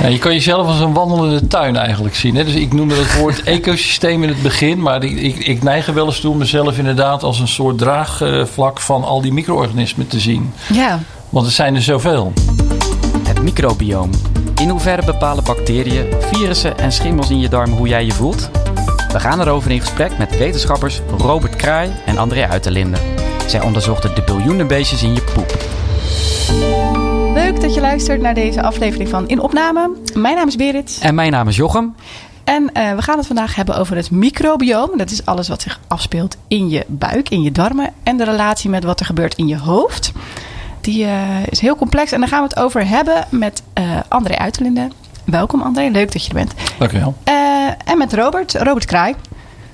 Ja, je kan jezelf als een wandelende tuin eigenlijk zien. Hè? Dus ik noemde het woord ecosysteem in het begin. Maar ik, ik, ik neig er wel eens toe om mezelf inderdaad als een soort draagvlak van al die micro-organismen te zien. Ja. Want er zijn er zoveel. Het microbioom. In hoeverre bepalen bacteriën, virussen en schimmels in je darm hoe jij je voelt? We gaan erover in gesprek met wetenschappers Robert Kraai en André Uiterlinde. Zij onderzochten de biljoenen beestjes in je poep. Leuk dat je luistert naar deze aflevering van In Opname. Mijn naam is Berit. En mijn naam is Jochem. En uh, we gaan het vandaag hebben over het microbioom. Dat is alles wat zich afspeelt in je buik, in je darmen. En de relatie met wat er gebeurt in je hoofd. Die uh, is heel complex. En daar gaan we het over hebben met uh, André Uiterlinde. Welkom André, leuk dat je er bent. Dank je wel. en met Robert, Robert Kraai.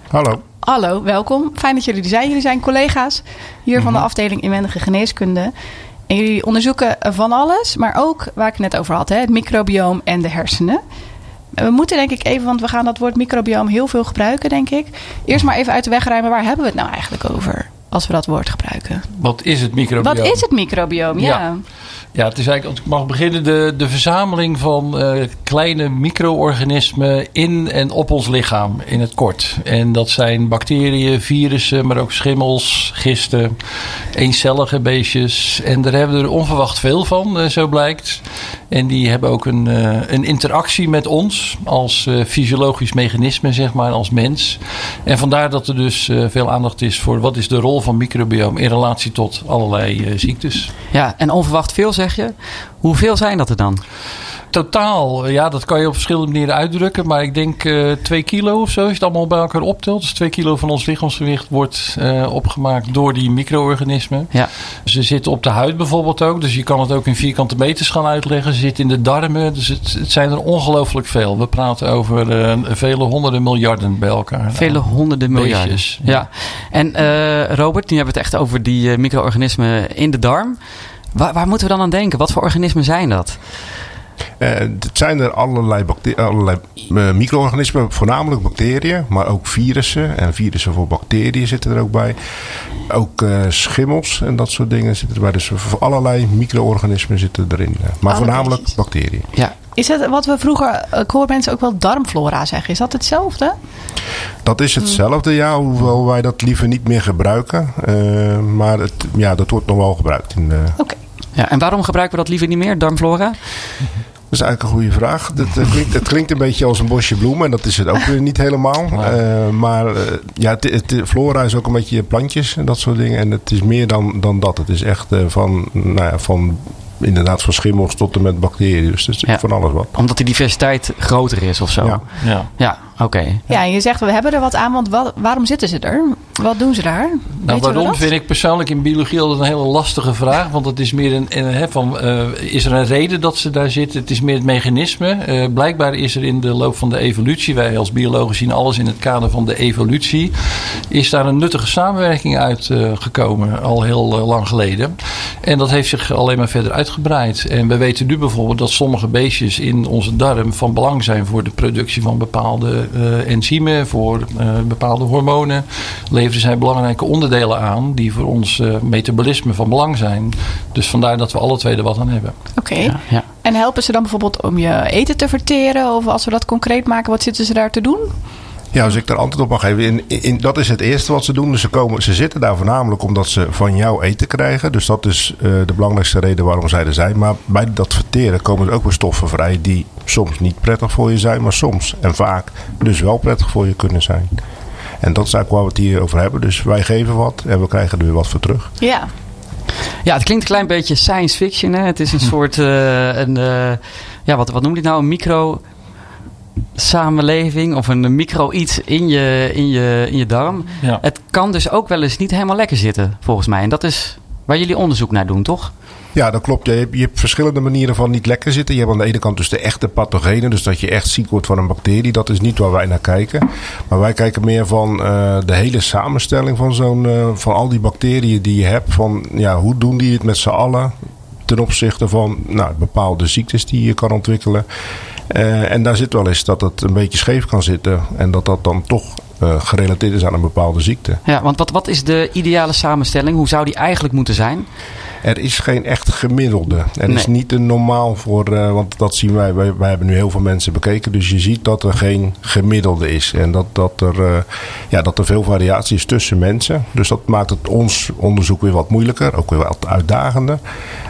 Hallo. Hallo, welkom. Fijn dat jullie er zijn. Jullie zijn collega's hier van de afdeling inwendige geneeskunde. En jullie onderzoeken van alles, maar ook waar ik het net over had, hè, het microbioom en de hersenen. We moeten denk ik even, want we gaan dat woord microbioom heel veel gebruiken, denk ik. Eerst maar even uit de weg ruimen, waar hebben we het nou eigenlijk over als we dat woord gebruiken? Wat is het microbioom? Wat is het microbioom? Ja. ja. Ja, het is eigenlijk, als ik mag beginnen, de, de verzameling van uh, kleine micro-organismen in en op ons lichaam, in het kort. En dat zijn bacteriën, virussen, maar ook schimmels, gisten, eencellige beestjes. En daar hebben we er onverwacht veel van, uh, zo blijkt. En die hebben ook een, uh, een interactie met ons als fysiologisch mechanisme, zeg maar, als mens. En vandaar dat er dus veel aandacht is voor wat is de rol van microbioom in relatie tot allerlei ziektes. Ja, en onverwacht veel zeg je. Hoeveel zijn dat er dan? Totaal, ja, dat kan je op verschillende manieren uitdrukken. Maar ik denk uh, twee kilo of zo, als je het allemaal bij elkaar optelt. Dus twee kilo van ons lichaamsgewicht wordt uh, opgemaakt door die micro-organismen. Ja. Ze zitten op de huid bijvoorbeeld ook. Dus je kan het ook in vierkante meters gaan uitleggen. Ze zitten in de darmen. Dus het, het zijn er ongelooflijk veel. We praten over uh, vele honderden miljarden bij elkaar. Vele honderden miljarden. Beestjes, ja. En Robert, nu hebben we het echt over die micro-organismen in de darm. Waar, waar, moeten we dan aan denken? Wat voor organismen zijn dat? Uh, het zijn er allerlei, allerlei uh, micro-organismen, voornamelijk bacteriën, maar ook virussen. En virussen voor bacteriën zitten er ook bij. Ook uh, schimmels en dat soort dingen zitten erbij. Dus voor allerlei micro-organismen zitten erin. Maar Alle voornamelijk bacteriën. Ja. Is het wat we vroeger, ik hoor mensen ook wel darmflora zeggen. Is dat hetzelfde? Dat is hetzelfde, ja. Hoewel wij dat liever niet meer gebruiken. Uh, maar het, ja, dat wordt nog wel gebruikt. Oké. Okay. Ja, en waarom gebruiken we dat liever niet meer, darmflora? Dat is eigenlijk een goede vraag. Dat, uh, klinkt, het klinkt een beetje als een bosje bloemen. En dat is het ook weer niet helemaal. Uh, maar uh, ja, het, het, flora is ook een beetje plantjes en dat soort dingen. En het is meer dan, dan dat. Het is echt van, nou ja, van inderdaad van schimmels tot en met bacteriën. Dus het is Ja. van alles wat. Omdat die diversiteit groter is of zo? Ja. Ja. Ja, oké. Ja, en je zegt we hebben er wat aan, want wat, waarom zitten ze er? Wat doen ze daar? Nou, waarom vind ik persoonlijk in biologie altijd een hele lastige vraag. Want het is meer een, van, uh, is er een reden dat ze daar zitten? Het is meer het mechanisme. Uh, blijkbaar is er in de loop van de evolutie, wij als biologen zien alles in het kader van de evolutie, is daar een nuttige samenwerking uitgekomen, uh, al heel lang geleden. En dat heeft zich alleen maar verder uitgebreid. En we weten nu bijvoorbeeld dat sommige beestjes in onze darm van belang zijn voor de productie van bepaalde enzymen, voor uh, bepaalde hormonen. Leveren zij belangrijke onderdelen aan die voor ons uh, metabolisme van belang zijn. Dus vandaar dat we alle twee er wat aan hebben. Oké. Ja, ja. En helpen ze dan bijvoorbeeld om je eten te verteren? Of als we dat concreet maken, wat zitten ze daar te doen? Ja, als ik daar antwoord op mag geven. In, in, dat is het eerste wat ze doen. Dus ze, komen, ze zitten daar voornamelijk omdat ze van jou eten krijgen. Dus dat is uh, de belangrijkste reden waarom zij er zijn. Maar bij dat verteren komen er ook weer stoffen vrij die soms niet prettig voor je zijn, maar soms en vaak dus wel prettig voor je kunnen zijn. En dat is eigenlijk waar we het hier over hebben. Dus wij geven wat en we krijgen er weer wat voor terug. Ja. Ja, het klinkt een klein beetje science fiction. Hè? Het is een soort, uh, een, uh, ja, wat, wat noem je het nou? Een micro samenleving of een micro iets in je, in je, in je darm. Ja. Het kan dus ook wel eens niet helemaal lekker zitten, volgens mij. En dat is waar jullie onderzoek naar doen, toch? Ja, dat klopt. Je hebt, je hebt, verschillende manieren van niet lekker zitten. Je hebt aan de ene kant dus de echte pathogenen. Dus dat je echt ziek wordt van een bacterie. Dat is niet waar wij naar kijken. Maar wij kijken meer van uh, de hele samenstelling van, zo'n, uh, van al die bacteriën die je hebt. Van ja, hoe doen die het met z'n allen? Ten opzichte van nou, bepaalde ziektes die je kan ontwikkelen. Uh, en daar zit wel eens dat het een beetje scheef kan zitten. En dat dat dan toch eh, gerelateerd is aan een bepaalde ziekte. Ja, want wat, wat is de ideale samenstelling? Hoe zou die eigenlijk moeten zijn? Er is geen echt gemiddelde. Er is niet een normaal voor, eh, want dat zien wij, wij. Wij hebben nu heel veel mensen bekeken. Dus je ziet dat er geen gemiddelde is. En dat, dat, er, eh, ja, dat er veel variatie is tussen mensen. Dus dat maakt het ons onderzoek weer wat moeilijker. Ook weer wat uitdagender.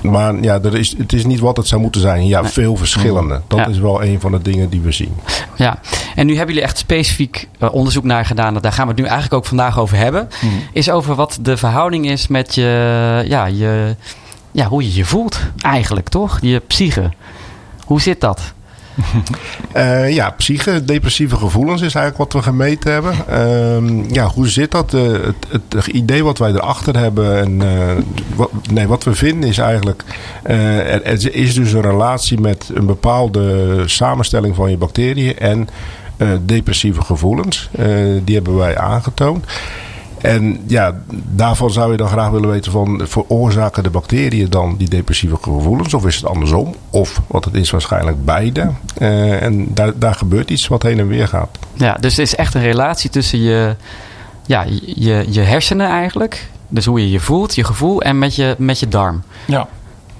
Maar ja, er is, het is niet wat het zou moeten zijn. Ja, veel verschillende. Dat Ja. is wel een van de dingen die we zien. Ja, en nu hebben jullie echt specifiek onderzoek naar gedaan. Daar gaan we het nu eigenlijk ook vandaag over hebben. Is over wat de verhouding is met je, ja, je, ja, hoe je je voelt eigenlijk, toch? Je psyche. Hoe zit dat? Eh, ja, psyche, depressieve gevoelens is eigenlijk wat we gemeten hebben. Ehm, ja, hoe zit dat? Eh, het, het idee wat wij erachter hebben en eh, wat, nee, wat we vinden is eigenlijk, er, er is dus een relatie met een bepaalde samenstelling van je bacteriën en eh, depressieve gevoelens. Eh, die hebben wij aangetoond. En ja, daarvan zou je dan graag willen weten van veroorzaken de bacteriën dan die depressieve gevoelens of is het andersom? Of wat het is waarschijnlijk beide. Eh, en daar, daar gebeurt iets wat heen en weer gaat. Ja, dus er is echt een relatie tussen je, ja, je, je hersenen eigenlijk. Dus hoe je je voelt, je gevoel en met je, met je darm. Ja.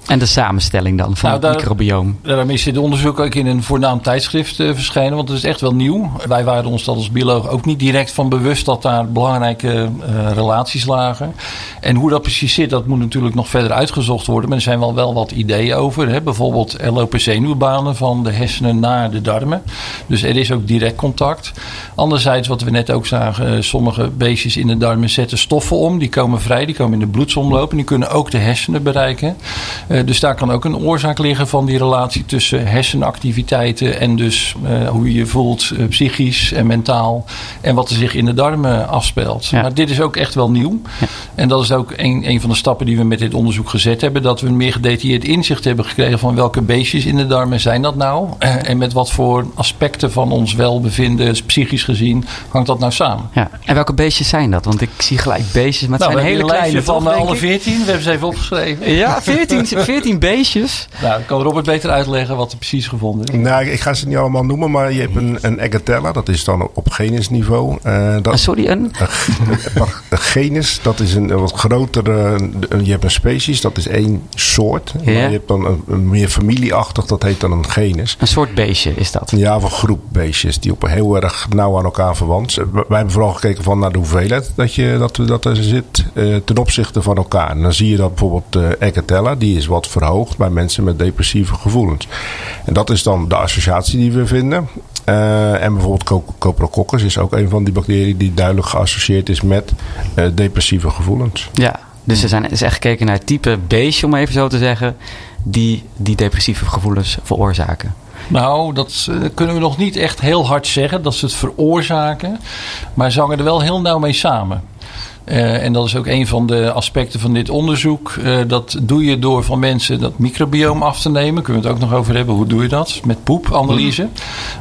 En de samenstelling dan van Nou, het microbioom. Daarom is dit onderzoek ook in een voornaam tijdschrift eh, verschenen, want het is echt wel nieuw. Wij waren ons dat als bioloog ook niet direct van bewust dat daar belangrijke eh, relaties lagen. En hoe dat precies zit, dat moet natuurlijk nog verder uitgezocht worden. Maar er zijn wel, wel wat ideeën over. Hè? Bijvoorbeeld er lopen zenuwbanen van de hersenen naar de darmen. Dus er is ook direct contact. Anderzijds, wat we net ook zagen, eh, sommige beestjes in de darmen zetten stoffen om. Die komen vrij, die komen in de bloedsomloop en die kunnen ook de hersenen bereiken. Dus daar kan ook een oorzaak liggen van die relatie tussen hersenactiviteiten en dus eh, hoe je je voelt eh, psychisch en mentaal en wat er zich in de darmen afspeelt. Ja. Maar dit is ook echt wel nieuw. Ja. En dat is ook een, een van de stappen die we met dit onderzoek gezet hebben. Dat we een meer gedetailleerd inzicht hebben gekregen van welke beestjes in de darmen zijn dat nou. Eh, en met wat voor aspecten van ons welbevinden, psychisch gezien, hangt dat nou samen. Ja. En welke beestjes zijn dat? Want ik zie gelijk beestjes, maar het Nou, zijn hele kleine van eh, alle? 14. We hebben ze even opgeschreven. Ja, 14, 14 beestjes. Nou, dan kan Robert beter uitleggen wat er precies gevonden is. Nou, ik ga ze niet allemaal noemen, maar je hebt een, een Eggatella. Dat is dan op genusniveau. Eh, Ah, dat, sorry, een? Genus, dat is een, een wat grotere. een- Je hebt een species, dat is één soort. Maar je hebt dan een, een meer familieachtig, dat heet dan een genus. Een soort beestje is dat. Ja, of een groep beestjes die op heel erg nauw aan elkaar verwant zijn. Wij hebben vooral gekeken van naar de hoeveelheid dat, je, dat, dat er zit eh, ten opzichte van elkaar. En dan zie je dat bijvoorbeeld eh Eggatella, die is wat verhoogd bij mensen met depressieve gevoelens. En dat is dan de associatie die we vinden. Eh, en bijvoorbeeld Co- Coprococcus is ook een van die bacteriën die duidelijk geassocieerd is met eh, depressieve gevoelens. Ja, dus er zijn, is echt gekeken naar het type beestje, om even zo te zeggen, die die depressieve gevoelens veroorzaken. Nou, dat eh, kunnen we nog niet echt heel hard zeggen dat ze het veroorzaken. Maar ze hangen er wel heel nauw mee samen. Eh, en dat is ook een van de aspecten van dit onderzoek. Eh, dat doe je door van mensen dat microbioom af te nemen. Kunnen we het ook nog over hebben. Hoe doe je dat? Met poepanalyse.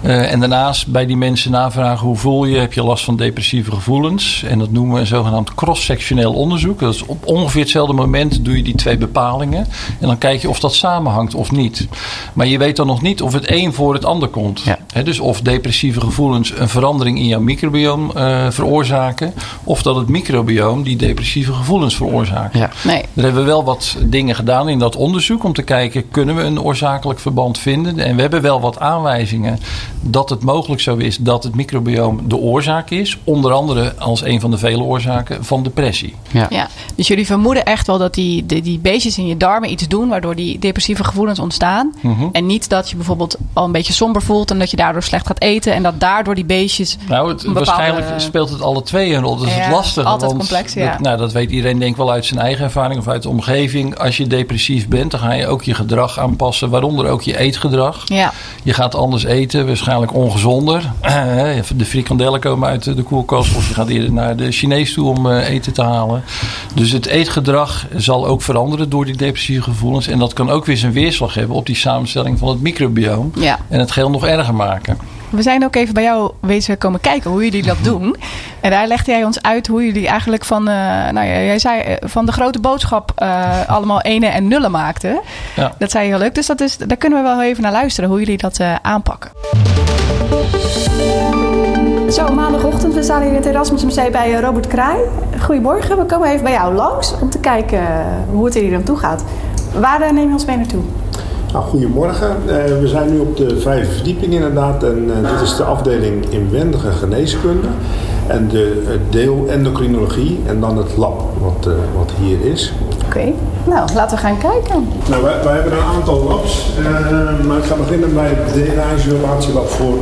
Eh, en daarnaast bij die mensen navragen hoe voel je? Heb je last van depressieve gevoelens? En dat noemen we een zogenaamd cross-sectioneel onderzoek. Dat is op ongeveer hetzelfde moment doe je die twee bepalingen. En dan kijk je of dat samenhangt of niet. Maar je weet dan nog niet of het een voor het ander komt. Ja. Dus of depressieve gevoelens een verandering in jouw microbioom veroorzaken. Of dat het microbioom die depressieve gevoelens veroorzaakt. Ja. Nee. Daar hebben we wel wat dingen gedaan in dat onderzoek om te kijken, kunnen we een oorzakelijk verband vinden? En we hebben wel wat aanwijzingen dat het mogelijk zo is dat het microbioom de oorzaak is. Onder andere als een van de vele oorzaken van depressie. Ja. Ja, dus jullie vermoeden echt wel dat die, die, die beestjes in je darmen iets doen waardoor die depressieve gevoelens ontstaan. Mhm. En niet dat je bijvoorbeeld al een beetje somber voelt en dat je daardoor slecht gaat eten en dat daardoor die beestjes. Nou, het, Een bepaalde- waarschijnlijk speelt het alle twee een rol. Dat is Ja, het lastige. altijd want complex, ja. dat, nou, dat weet iedereen denk ik wel uit zijn eigen ervaring of uit de omgeving. Als je depressief bent, dan ga je ook je gedrag aanpassen. Waaronder ook je eetgedrag. Ja, Je gaat anders eten, waarschijnlijk ongezonder. De frikandellen komen uit de koelkast of je gaat eerder naar de Chinees toe om eh, eten te halen. Dus het eetgedrag zal ook veranderen door die depressieve gevoelens. En dat kan ook weer zijn weerslag hebben op die samenstelling van het microbioom. ja. En het geheel nog erger maken. We zijn ook even bij jou wezen komen kijken hoe jullie dat doen. En daar legde jij ons uit hoe jullie eigenlijk van, eh, nou ja, jij zei eh, van de grote boodschap eh, allemaal ene en nullen maakten. Ja. Dat zei je heel leuk. Dus dat is, daar kunnen we wel even naar luisteren hoe jullie dat eh, aanpakken. Zo, maandagochtend. We staan hier in het Erasmus bij Robert Kraai. Goedemorgen, we komen even bij jou langs om te kijken hoe het er hier aan toe gaat. Waar neem je ons mee naartoe? Nou, goedemorgen. Eh, we zijn nu op de vijfde verdieping inderdaad. En eh, dit is de afdeling inwendige geneeskunde. En de het deel endocrinologie en dan het lab wat, eh, wat hier is. Oké, nou laten we gaan kijken. Nou, wij, wij hebben een aantal labs. maar ik ga beginnen bij het DNA-isolatielab voor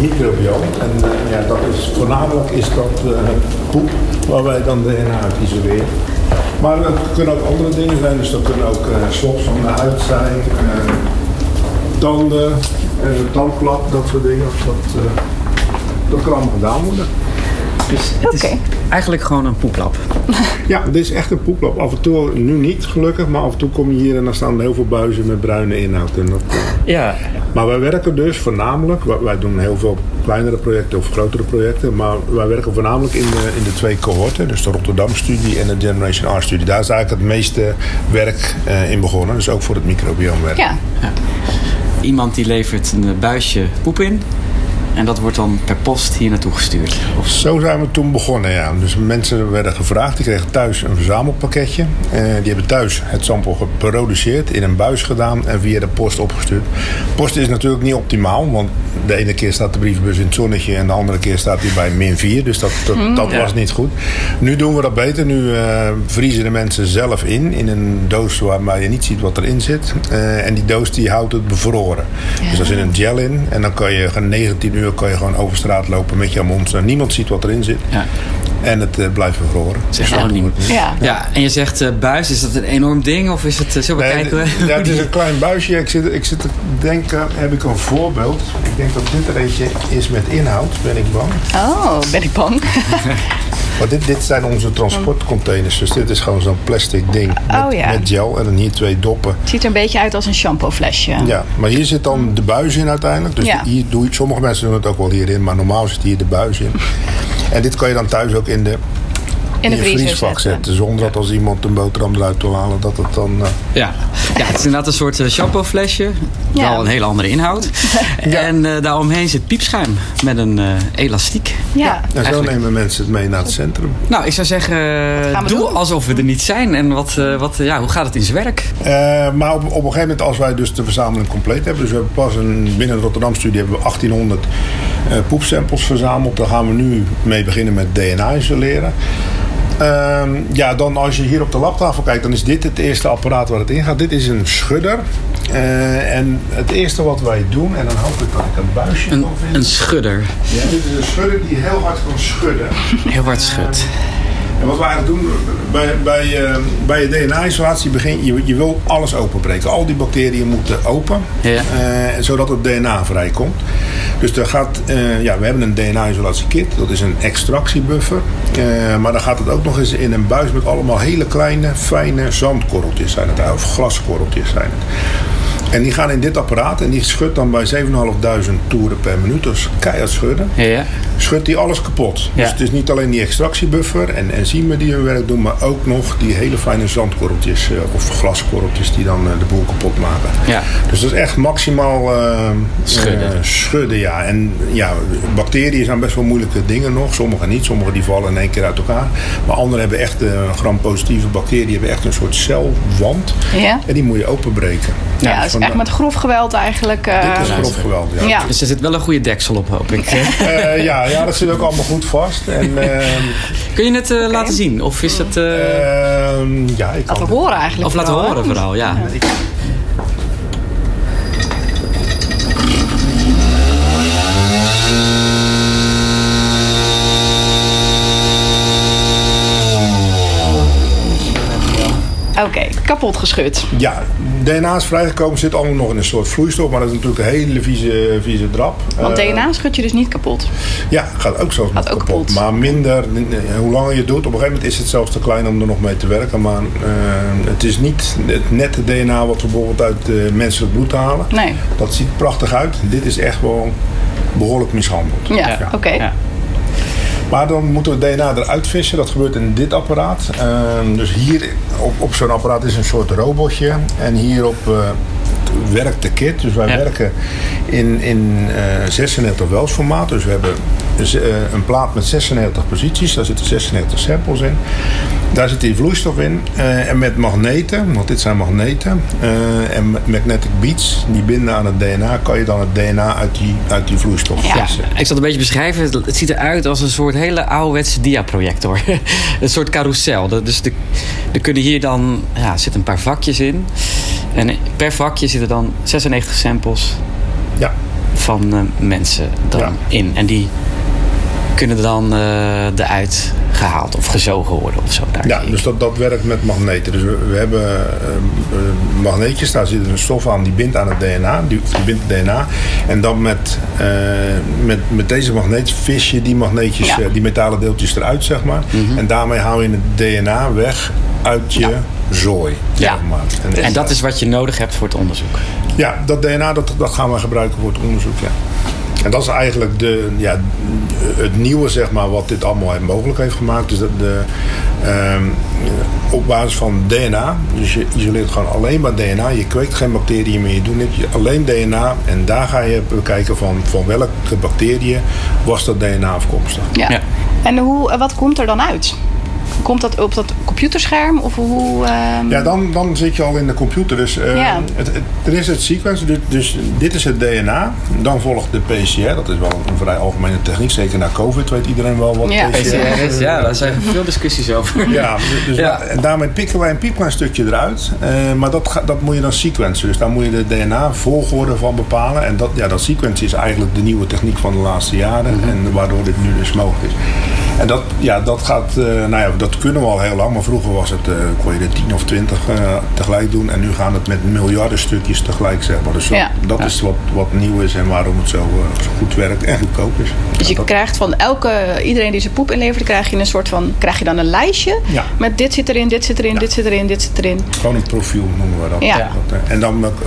microbioom. En ja, dat is, voornamelijk is dat poep waar wij dan DNA uit isoleren. Maar het kunnen ook andere dingen zijn. Dus dat kunnen ook slops van de huid zijn, eh, tanden, tandklap, dat soort dingen. Dat, dat kan allemaal gedaan worden. Dus het is eigenlijk gewoon een poeplap. Ja, dit is echt een poeplap. Af en toe, nu niet gelukkig, maar af en toe kom je hier en dan staan er heel veel buizen met bruine inhoud. En dat, eh, Ja. Maar wij werken dus voornamelijk, wij, wij doen heel veel kleinere projecten of grotere projecten, maar wij werken voornamelijk in de, in de twee cohorten, dus de Rotterdam-studie en de Generation R-studie. Daar is eigenlijk het meeste werk eh, in begonnen, dus ook voor het microbioomwerk. Ja, Iemand die levert een buisje poep in. En dat wordt dan per post hier naartoe gestuurd. Of Zo zijn we toen begonnen, ja. Dus mensen werden gevraagd, die kregen thuis een verzamelpakketje. Eh, die hebben thuis het sample geproduceerd, in een buis gedaan en via de post opgestuurd. Post is natuurlijk niet optimaal, want de ene keer staat de brievenbus in het zonnetje en de andere keer staat hij bij min 4. Dus dat, dat, dat Ja. was niet goed. Nu doen we dat beter. Nu eh, vriezen de mensen zelf in, in een doos waarbij je niet ziet wat erin zit. Eh, en die doos die houdt het bevroren. Dus daar zit een gel in en dan kan je gewoon 19 uur kan je gewoon over straat lopen met jouw monster. Niemand ziet wat erin zit. Ja. En het eh, blijft bevroren. Niemand. ja. Ja, en je zegt eh, buis, is dat een enorm ding? Of is het, uh, zullen we Nee, ja, het is een klein buisje. Ik zit, ik zit te denken, heb ik een voorbeeld. Ik denk dat dit er eentje is met inhoud, ben ik bang. Oh, ben ik bang. Maar dit, dit zijn onze transportcontainers. Dus dit is gewoon zo'n plastic ding met, Oh, ja. met gel. En dan hier twee doppen. Het ziet er een beetje uit als een shampooflesje. Ja, maar hier zit dan de buis in uiteindelijk. Dus Ja. hier doe je, sommige mensen doen het ook wel hierin, maar normaal zit hier de buis in. En dit kan je dan thuis ook in, de, In vriezer vriesvak zetten. Zonder dat als iemand een boterham eruit wil halen, dat het dan... eh, Ja. ja, het is inderdaad een soort uh, shampooflesje. Ja. Wel een hele andere inhoud. En uh, daaromheen zit piepschuim met een uh, elastiek. Ja. en zo Eigenlijk- nemen mensen het mee naar het centrum. Nou, ik zou zeggen, doe doen? alsof we er niet zijn. En wat, eh, wat, ja, hoe gaat het in zijn werk? Eh, maar op, op een gegeven moment, als wij dus de verzameling compleet hebben, dus we hebben pas een, binnen de Rotterdam-studie hebben we 1800 eh, poepsamples verzameld. Daar gaan we nu mee beginnen met DNA isoleren. Ehm, ja, dan als je hier op de labtafel kijkt, dan is dit het eerste apparaat waar het in gaat. Dit is een schudder. Eh, en het eerste wat wij doen, en dan hoop ik dat ik een buisje Een, kan vinden. een schudder. Ja, dit is een schudder die heel hard kan schudden. Heel hard schud. En wat we eigenlijk doen, bij, bij, eh, bij je DNA-isolatie begin je, je wil alles openbreken. Al die bacteriën moeten open, Ja. eh, zodat het DNA vrijkomt. Dus er gaat, eh, ja, we hebben een DNA-isolatiekit, dat is een extractiebuffer. Maar dan gaat het ook nog eens in een buis met allemaal hele kleine, fijne zandkorreltjes zijn het, of glaskorreltjes zijn het. En die gaan in dit apparaat en die schudt dan bij 7.500 toeren per minuut, dus keihard schudden Ja, ja. Schudt die alles kapot. Ja. Dus het is niet alleen die extractiebuffer en enzymen die hun werk doen, maar ook nog die hele fijne zandkorreltjes eh, of glaskorreltjes die dan eh, de boel kapot maken. Ja. Dus dat is echt maximaal eh, Schudden. schudden, ja. En ja, bacteriën zijn best wel moeilijke dingen nog. Sommige niet, sommige die vallen in één keer uit elkaar. Maar andere hebben echt eh, gram-positieve bacteriën, die hebben echt een soort celwand. Ja. En die moet je openbreken. Ja, het is vandaar- echt met grof geweld eigenlijk. eh, Dit is grof geweld, ja. ja. Dus er zit wel een goede deksel op, hoop ik. Eh, ja, ja, dat zit ook allemaal goed vast. En, ehm, Kun je het eh, laten zien? Of is het... eh, Ehm, ja, ik kan Laten horen eigenlijk. of laten horen vooral, ja. Oké, kapot geschud. Ja, DNA is vrijgekomen, zit allemaal nog in een soort vloeistof, maar dat is natuurlijk een hele vieze, vieze drap. Want Eh, DNA schud je dus niet kapot. Ja, gaat ook zelfs Gaat ook kapot. kapot. Maar minder, hoe langer je het doet, op een gegeven moment is het zelfs te klein om er nog mee te werken. Maar eh, het is niet het nette DNA wat we bijvoorbeeld uit eh, menselijk bloed halen. Nee. Dat ziet prachtig uit. Dit is echt wel behoorlijk mishandeld. Ja, Ja. oké. Ja. Maar dan moeten we DNA eruit vissen. Dat gebeurt in dit apparaat. Ehm, dus hier op, op zo'n apparaat is een soort robotje. En hierop eh, werkt de kit. Dus wij Ja. werken in, in eh 36 Wells formaat. Dus we hebben dus, uh, een plaat met 96 posities. Daar zitten 96 samples in. Daar zit die vloeistof in. Uh, en met magneten, want dit zijn magneten. Uh, en magnetic beads, die binden aan het DNA. Kan je dan het DNA uit die, uit die vloeistof ja. vissen. Ik zal het een beetje beschrijven. Het ziet eruit als een soort hele ouderwetse diaprojector. een soort carousel. Dus de, er kunnen hier dan... Ja, zitten een paar vakjes in. En per vakje zitten dan 96 samples. Ja van uh, mensen dan ja. in. En die kunnen dan uh, eruit gehaald of gezogen worden of zo. Daar ja, dus dat, dat werkt met magneten. Dus we, we hebben uh, magneetjes, daar zit een stof aan die bindt aan het DNA. Die, die bindt het DNA. En dan met, met, met deze magneet vis je die magneetjes, ja. die metalen deeltjes eruit, zeg maar. Mm -hmm. En daarmee haal je het DNA weg uit je ja. zooi. Ja. Zeg maar. En, en dat is wat je nodig hebt voor het onderzoek. Ja, dat DNA dat, dat gaan we gebruiken voor het onderzoek. Ja. En dat is eigenlijk de, ja, het nieuwe, zeg maar, wat dit allemaal mogelijk heeft gemaakt. Dus de, de um, op basis van DNA. Dus je isoleert gewoon alleen maar DNA. Je kweekt geen bacteriën meer. Je doet alleen DNA. En daar ga je bekijken van, van welke bacteriën was dat DNA afkomstig. Ja. ja. En hoe, wat komt er dan uit? Komt dat op dat computerscherm? Of hoe, um... Ja, dan, dan zit je al in de computer. Dus uh, ja. het, het, er is het sequence, dus, dus, dit is het DNA. Dan volgt de PCR. Dat is wel een vrij algemene techniek. Zeker na COVID weet iedereen wel wat ja. PCR is. Ja, daar zijn veel discussies over. Ja, dus ja. en daarmee pikken wij een piepklein stukje eruit. Uh, maar dat, dat moet je dan sequencen. Dus daar moet je de DNA-volgorde van bepalen. En dat, ja, dat sequence is eigenlijk de nieuwe techniek van de laatste jaren. Mm -hmm. En waardoor dit nu dus mogelijk is. En dat, ja, dat gaat, uh, nou ja, dat kunnen we al heel lang. Maar vroeger was het, uh, kon je er 10 of 20 uh, tegelijk doen. En nu gaan het met miljarden stukjes tegelijk, zeg maar. Dus ja. dat, is wat, wat nieuw is en waarom het zo, zo goed werkt en goedkoop is. Dus je dat, krijgt van elke, iedereen die zijn poep inlevert, krijg je een soort van, krijg je dan een lijstje. Ja. Met dit zit erin, dit zit erin, dit zit erin, dit zit erin. Gewoon een profiel noemen we dat. Ja. dat en dan ook,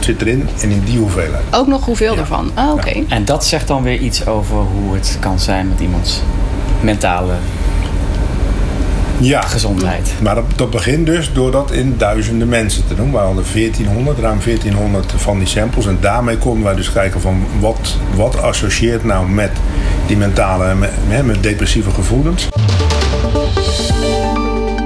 zit erin en in die hoeveelheid. Ook nog hoeveel ervan? Oh, oké. Okay. En dat zegt dan weer iets over hoe het kan zijn met iemands mentale ja, gezondheid. Maar dat, dat begint dus door dat in duizenden mensen te doen. We hadden 1400, ruim 1400 van die samples. En daarmee konden wij dus kijken van wat, wat associeert nou met die mentale, met, met depressieve gevoelens.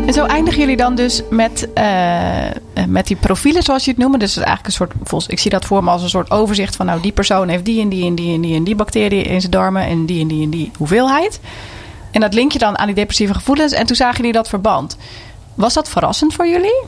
En zo eindigen jullie dan dus met, uh, met die profielen, zoals je het noemt. Dus het is eigenlijk een soort, volgens, ik zie dat voor me als een soort overzicht van, nou, die persoon heeft die en die en die en die en die bacteriën in zijn darmen en die en die en die hoeveelheid. En dat link je dan aan die depressieve gevoelens. En toen zagen jullie dat verband. Was dat verrassend voor jullie?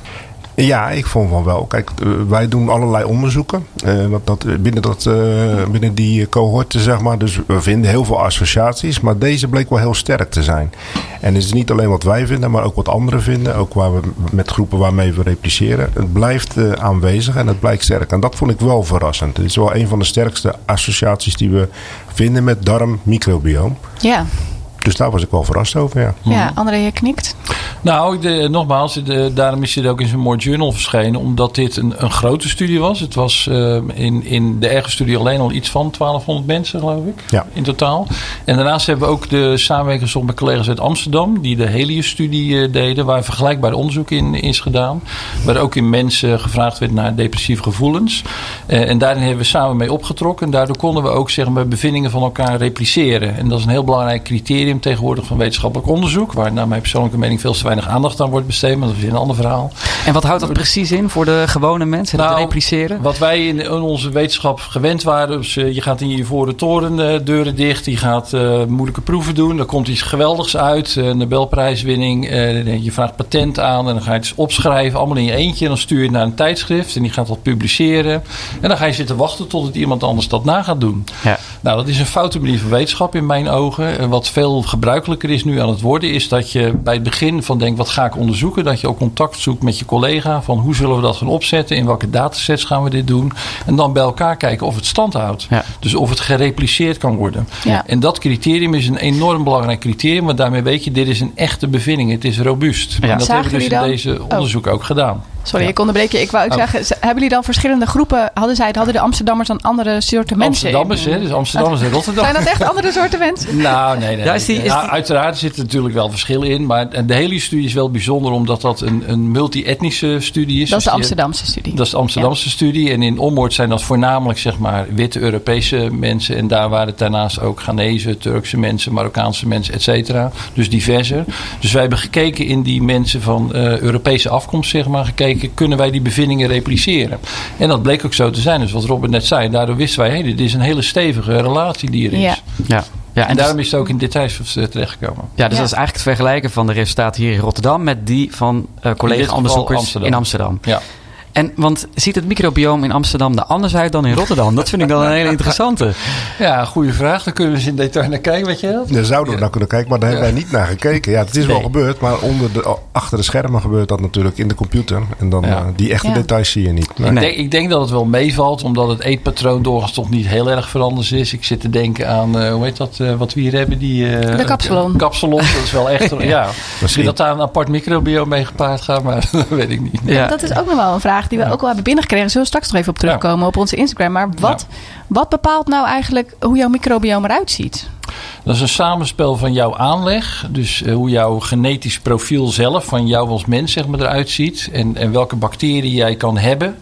Ja, ik vond van wel. Kijk, wij doen allerlei onderzoeken uh, dat, dat, binnen, dat, uh, binnen die cohorten, zeg maar. Dus we vinden heel veel associaties. Maar deze bleek wel heel sterk te zijn. En het is niet alleen wat wij vinden, maar ook wat anderen vinden. Ook waar we, met groepen waarmee we repliceren. Het blijft uh, aanwezig en het blijkt sterk. En dat vond ik wel verrassend. Het is wel een van de sterkste associaties die we vinden met darm-microbioom. Ja. Dus daar was ik wel verrast over, ja. Ja, André, je knikt. Nou, de, nogmaals, de, daarom is dit ook in zo'n mooi journal verschenen. Omdat dit een, een grote studie was. Het was uh, in, in de erge studie alleen al iets van 1200 mensen, geloof ik. Ja. In totaal. En daarnaast hebben we ook de samenwerking gezocht met collega's uit Amsterdam. Die de Helios-studie uh, deden. Waar vergelijkbaar onderzoek in is gedaan. Waar ook in mensen gevraagd werd naar depressieve gevoelens. Uh, en daarin hebben we samen mee opgetrokken. En daardoor konden we ook zeg maar, bevindingen van elkaar repliceren. En dat is een heel belangrijk criterium tegenwoordig van wetenschappelijk onderzoek. Waar naar mijn persoonlijke mening veel te weinig aandacht aan wordt besteed. Maar dat is een ander verhaal. En wat houdt dat precies in voor de gewone mensen? Nou, het repliceren? Wat wij in, onze wetenschap gewend waren. Dus uh, je gaat in je ivoren toren uh, deuren dicht. Je gaat uh, moeilijke proeven doen. Er komt iets geweldigs uit. Nobelprijswinning. je vraagt patent aan. En dan ga je het dus opschrijven. Allemaal in je eentje. En dan stuur je het naar een tijdschrift. En die gaat dat publiceren. En dan ga je zitten wachten totdat iemand anders dat na gaat doen. Ja. Nou, dat is een foute manier van wetenschap in mijn ogen. Wat veel gebruikelijker is nu aan het worden. Is dat je bij het begin van denkt, wat ga ik onderzoeken? Dat je ook contact zoekt met je collega. Van hoe zullen we dat gaan opzetten? In welke datasets gaan we dit doen? En dan bij elkaar kijken of het stand houdt. Ja. Dus of het gerepliceerd kan worden. Ja. En dat criterium is een enorm belangrijk criterium. Want daarmee weet je, dit is een echte bevinding. Het is robuust. Ja. En dat Zagen hebben we dus in deze onderzoek ook gedaan. Sorry, Ja. ik onderbreek je. Ik wou ook Oh. zeggen, ze- hebben jullie dan verschillende groepen? Hadden zij, hadden de Amsterdammers dan andere soorten mensen? Amsterdammers, hè? Dus Amsterdammers en Rotterdam. Zijn dat echt andere soorten mensen? Nou, nee, nee. Ja, is die- is Ja, die- Uiteraard zit er natuurlijk wel verschil in. Maar de hele studie is wel bijzonder omdat dat een, een multi-etnische studie is. Dat is de Amsterdamse studie. Dat is de Amsterdamse studie. En in Ommoord zijn dat voornamelijk zeg maar, witte Europese mensen. En daar waren het daarnaast ook Ghanese, Turkse mensen, Marokkaanse mensen, et cetera. Dus diverser. Dus wij hebben gekeken in die mensen van eh, Europese afkomst, zeg maar. Gekeken, kunnen wij die bevindingen repliceren? En dat bleek ook zo te zijn. Dus wat Robert net zei. Daardoor wisten wij, hey, dit is een hele stevige relatie die er is. Ja. Ja. Ja, En, en, dus- daarom is het ook in details eh, terechtgekomen. ja, dus Ja. dat is eigenlijk het vergelijken van de resultaten hier in Rotterdam met die van eh geval collega-onderzoekers Amsterdam. in Amsterdam. Ja. En want ziet het microbioom in Amsterdam er anders uit dan in Rotterdam? Dat vind ik dan een hele interessante. ja, goede vraag. Daar kunnen we eens in detail naar kijken, weet je wel. Daar zouden we naar kunnen kijken, maar daar hebben wij niet naar gekeken. Ja, het is wel gebeurd, maar onder de, achter de schermen gebeurt dat natuurlijk in de computer. En dan Ja. eh, die echte Ja. details zie je niet. Nee. Ik, denk, ik denk dat het wel meevalt, omdat het eetpatroon doorgaans toch niet heel erg veranderd is. Ik zit te denken aan, eh, hoe heet dat, eh, wat we hier hebben? Die, eh, De kapsalon. Kapsalon, dat is wel echt, ja. Misschien Misschien. dat daar een apart microbiome mee gepaard gaat, maar dat weet ik niet. Ja. Dat is ook nog wel een vraag die we ook al hebben binnengekregen. Zullen we straks nog even op terugkomen op onze Instagram. Maar wat, wat bepaalt nou eigenlijk hoe jouw microbiome eruit ziet? Dat is een samenspel van jouw aanleg. Dus eh, hoe jouw genetisch profiel zelf van jou als mens zeg maar, eruit ziet. En, en welke bacteriën jij kan hebben.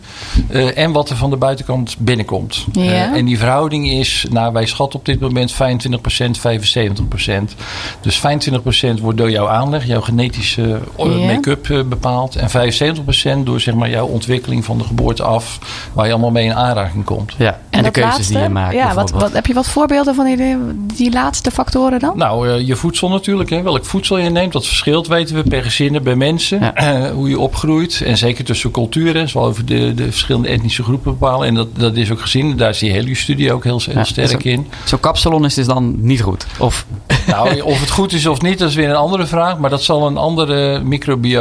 Eh, en wat er van de buitenkant binnenkomt. Ja. Eh, en die verhouding is, nou, wij schatten op dit moment 25%, 75%. Dus 25% wordt door jouw aanleg, jouw genetische Ja. make-up bepaald. En 75% door zeg maar, jouw ontwikkeling van de geboorte af. Waar je allemaal mee in aanraking komt. Ja, en, de keuzes laatste, die je maakt. Ja, wat, wat, heb je wat voorbeelden van die, die laatste factoren dan? Nou, eh, je voedsel natuurlijk. Hè. Welk voedsel je neemt, dat verschilt, weten we, per gezin, bij mensen. Ja. Eh, hoe je opgroeit. En zeker tussen culturen. Zal over de, de verschillende etnische groepen bepalen. En dat, dat is ook gezien. Daar zie je hele studie ook heel, heel Ja, sterk is in. Zo'n kapsalon is dus dan niet goed. Of, Nou, of het goed is of niet, dat is weer een andere vraag. Maar dat zal een andere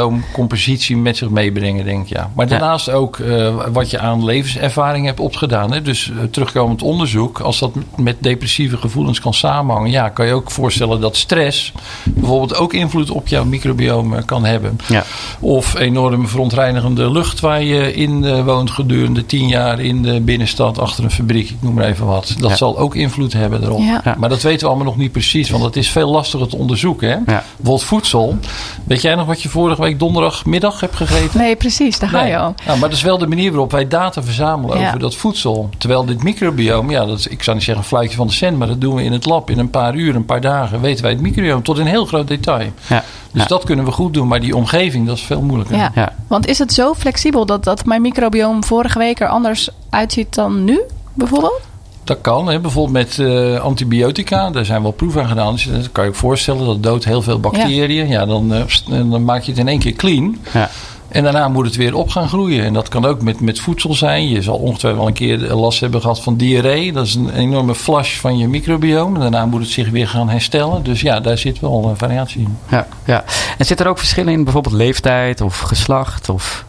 microbioomcompositie met zich meebrengen, denk ik. Ja. Maar Ja. daarnaast ook eh, wat je aan levenservaring hebt opgedaan. Hè. Dus terugkomend onderzoek, als dat met depressieve gevoelens kan samenhangen, ja, kan je ook voorstellen dat stress bijvoorbeeld ook invloed op jouw microbioom eh, kan hebben. ja. Of enorm verontreinigende lucht waar je in eh, woont gedurende tien jaar in de binnenstad achter een fabriek, ik noem maar even wat. Dat Ja. zal ook invloed hebben erop. Ja. Maar dat weten we allemaal nog niet precies, want het is veel lastiger te onderzoeken. Hè? Ja. Bijvoorbeeld voedsel. Weet jij nog wat je vorige week donderdagmiddag hebt gegeten? Nee, precies, daar ga je al. Nou, maar dat is wel de manier waarop wij data verzamelen Ja. over dat voedsel. Terwijl dit microbiome, ja, dat is, ik zou niet zeggen een fluitje van de cent, maar dat doen we in het lab in een paar uur, een paar dagen. Weten wij het microbiome tot in heel groot detail. Ja. Dus Ja. dat kunnen we goed doen, maar die omgeving, dat is veel moeilijker. Ja. Ja. Want is het zo flexibel dat, dat mijn microbiome vorige week er anders uitziet dan nu, bijvoorbeeld? Dat kan, hè. bijvoorbeeld met eh, antibiotica. Daar zijn wel proeven aan gedaan. Dus dat kan je je voorstellen. Dat doodt heel veel bacteriën. Ja, dan, eh, dan maak je het in één keer clean. Ja. En daarna moet het weer op gaan groeien. En dat kan ook met, met voedsel zijn. Je zal ongetwijfeld wel een keer last hebben gehad van diarree. Dat is een enorme flash van je microbiome. Daarna moet het zich weer gaan herstellen. Dus ja, daar zit wel een variatie in. Ja, ja. En zit er ook verschillen in bijvoorbeeld leeftijd of geslacht? Of...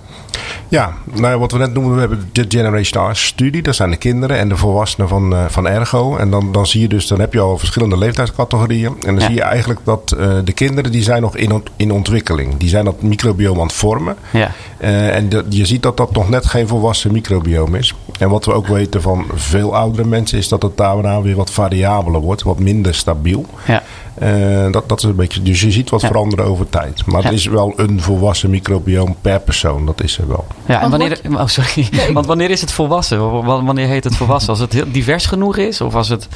Ja, nou wat we net noemden, we hebben de Generation R studie. Dat zijn de kinderen en de volwassenen van, eh, van Ergo. En dan, dan zie je dus, dan heb je al verschillende leeftijdscategorieën. En dan Ja. zie je eigenlijk dat eh, de kinderen, die zijn nog in, in ontwikkeling. Die zijn dat microbiome aan het vormen. Ja. Eh, en de- je ziet dat dat nog net geen volwassen microbiome is. En wat we ook weten van veel oudere mensen is dat het daarna weer wat variabeler wordt, wat minder stabiel. Ja. Eh, dat, dat is een beetje, dus je ziet wat Ja. veranderen over tijd. Maar Ja. het is wel een volwassen microbioom per persoon, dat is er wel. Ja, en Want wanneer, oh, sorry. Want wanneer is het volwassen? Wanneer heet het volwassen? Als het heel divers genoeg is? Of als het...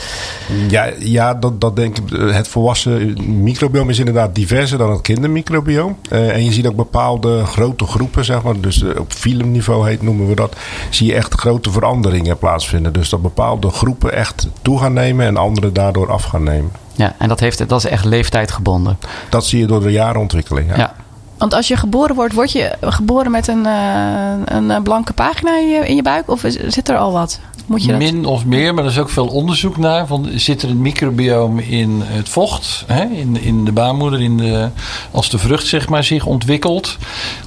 Ja, ja dat, dat denk ik. eh, Het volwassen microbiome is inderdaad diverser dan het kindermicrobiome. Eh, en je ziet ook bepaalde grote groepen, zeg maar. Dus op filmniveau heet, noemen we dat. Zie je echt grote veranderingen plaatsvinden. Dus dat bepaalde groepen echt toe gaan nemen en andere daardoor af gaan nemen. Ja, en dat, heeft, dat is echt leeftijdgebonden. Dat zie je door de jarenontwikkeling. Ja. Ja. Want als je geboren wordt, word je geboren met een, eh, een eh, blanke pagina in je, in je buik? Of is- zit er al wat? Moet je dat... Min of meer, maar er is ook veel onderzoek naar. Van, zit er een microbiome in het vocht, hè? In, in de baarmoeder, in de, als de vrucht zeg maar, zich ontwikkelt?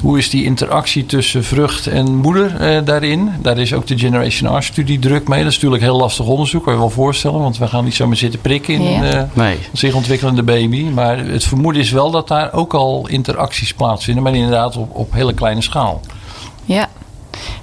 Hoe is die interactie tussen vrucht en moeder eh, daarin? Daar is ook de Generation R-studie druk mee. Dat is natuurlijk heel lastig onderzoek, kan je wel voorstellen. Want we gaan niet zomaar zitten prikken in Ja. een eh, Nee. zich ontwikkelende baby. Maar het vermoeden is wel dat daar ook al interacties plaatsvinden. Maar inderdaad op, op hele kleine schaal. Ja.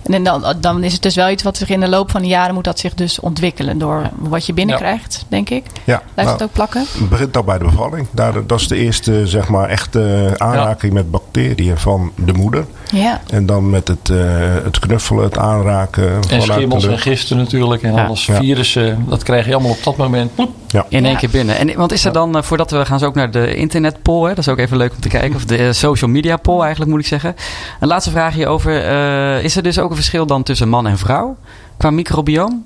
En dan, dan is het dus wel iets wat zich in de loop van de jaren moet dat zich dus ontwikkelen door wat je binnenkrijgt, denk ik. Ja, Blijft nou, het ook plakken? Het begint al bij de bevalling. Daar, dat is de eerste zeg maar, echte aanraking met bacteriën van de moeder. Ja. En dan met het, eh, het knuffelen, het aanraken. En schimmels en gisten natuurlijk. En Ja. alles. Ja. Virussen, dat krijg je allemaal op dat moment. Ploep. Ja. In één Ja. keer binnen. En, want is er dan, eh, voordat we gaan zo ook naar de internetpoll, hè, dat is ook even leuk om te kijken, of de eh, social media poll eigenlijk moet ik zeggen. Een laatste vraag hierover. eh is er dus ook een verschil dan tussen man en vrouw qua microbioom?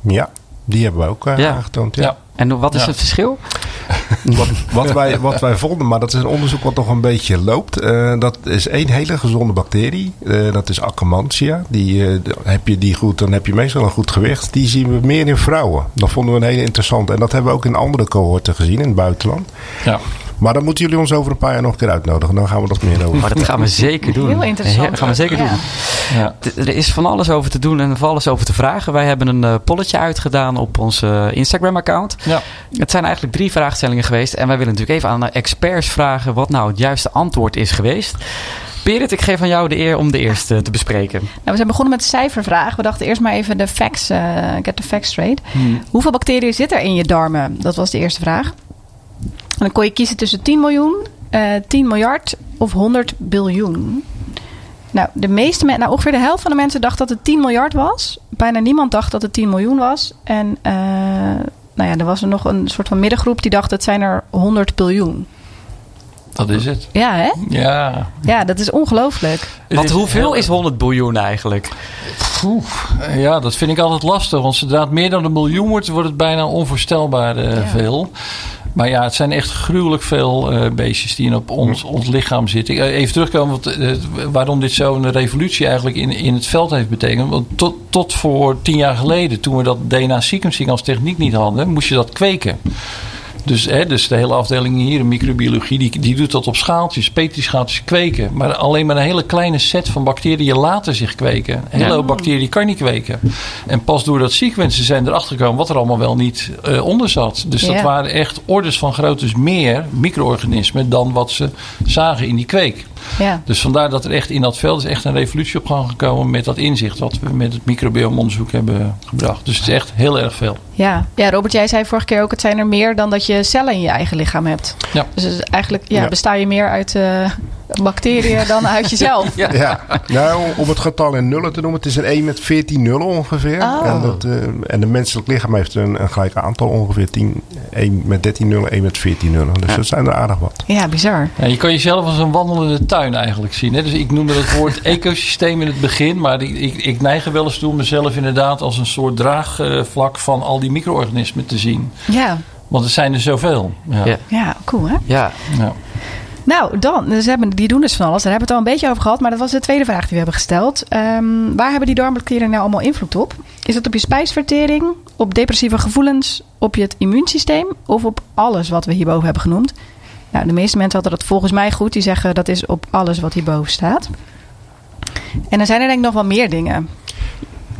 ja, die hebben we ook eh, Ja. aangetoond. Ja. Ja. En wat is Ja. het verschil? Wat, wat, wij, wat wij vonden, maar dat is een onderzoek wat nog een beetje loopt. eh, dat is één hele gezonde bacterie. eh, dat is Akkermansia. Die, eh, heb je die goed, dan heb je meestal een goed gewicht. Die zien we meer in vrouwen. Dat vonden we een hele interessante. En dat hebben we ook in andere cohorten gezien in het buitenland. Ja. Maar dan moeten jullie ons over een paar jaar nog een keer uitnodigen. Dan gaan we dat meer over. Maar dat gaan we zeker doen. Heel interessant. Ja, dat gaan we zeker Ja. doen. Ja. Er is van alles over te doen en van alles over te vragen. Wij hebben een eh, polletje uitgedaan op ons eh, Instagram-account. Ja. Het zijn eigenlijk drie vraagstellingen geweest. En wij willen natuurlijk even aan de experts vragen wat nou het juiste antwoord is geweest. Berit, ik geef aan jou de eer om de eerste te bespreken. Nou, we zijn begonnen met cijfervragen. We dachten eerst maar even de facts, eh, get the facts straight. Hmm. Hoeveel bacteriën zit er in je darmen? Dat was de eerste vraag. En dan kon je kiezen tussen 10 miljoen, eh 10 miljard of 100 biljoen. Nou, de meeste men, nou, ongeveer de helft van de mensen dacht dat het 10 miljard was. Bijna niemand dacht dat het 10 miljoen was. En eh, nou ja, er was er nog een soort van middengroep die dacht het zijn er 100 biljoen. Dat is het. Ja, hè? Ja. Ja, dat is ongelooflijk. Want hoeveel is 100 biljoen eigenlijk? Ja, dat vind ik altijd lastig. Want zodra het meer dan een miljoen wordt, wordt het bijna onvoorstelbaar eh, Ja. veel. Maar ja, het zijn echt gruwelijk veel eh, beestjes die op ons, ons lichaam zitten. Ik, eh, even terugkomen, want, eh, waarom dit zo'n revolutie eigenlijk in, in het veld heeft betekend. Want tot, tot voor tien jaar geleden, toen we dat DNA-sequencing als techniek niet hadden, moest je dat kweken. Dus, hè, dus de hele afdeling hier in microbiologie, die, die doet dat op schaaltjes, petrischaaltjes kweken. Maar alleen maar een hele kleine set van bacteriën laten zich kweken. Een hele Ja. bacteriën kan niet kweken. En pas door dat sequencen zijn erachter gekomen wat er allemaal wel niet eh, onder zat. Dus dat waren echt orders van grootte meer micro-organismen dan wat ze zagen in die kweek. Ja. Dus vandaar dat er echt in dat veld is echt een revolutie op gang gekomen met dat inzicht wat we met het microbiomonderzoek hebben gebracht. Dus het is echt heel erg veel. Ja. ja, Robert, jij zei vorige keer ook: het zijn er meer dan dat je cellen in je eigen lichaam hebt. Ja. Dus het is eigenlijk ja, Ja. besta je meer uit eh, bacteriën dan uit jezelf. Ja, nou, om het getal in nullen te noemen, het is een 1 met 14 nullen ongeveer. Oh. En, dat, eh, en de menselijk lichaam heeft een, een gelijk aantal ongeveer 10, 1 met 13 nullen, 1 met 14 nullen. Dus dat zijn er aardig wat. Ja, bizar. Ja, je kan jezelf als een wandelende tuin eigenlijk zien. Hè? Dus ik noemde het woord ecosysteem in het begin. Maar ik, ik, ik neig er wel eens toe om mezelf inderdaad als een soort draagvlak van al die micro-organismen te zien. Ja, Want er zijn er zoveel. Ja. Ja. ja cool hè? Ja, Ja. Nou, dan, dus hebben, die doen dus van alles. Daar hebben we het al een beetje over gehad, maar dat was de tweede vraag die we hebben gesteld. Ehm, waar hebben die darmbacteriën nou allemaal invloed op? Is het op je spijsvertering, op depressieve gevoelens, op je het immuunsysteem of op alles wat we hierboven hebben genoemd? Nou, de meeste mensen hadden dat volgens mij goed. Die zeggen dat is op alles wat hierboven staat. En dan zijn er denk ik nog wel meer dingen.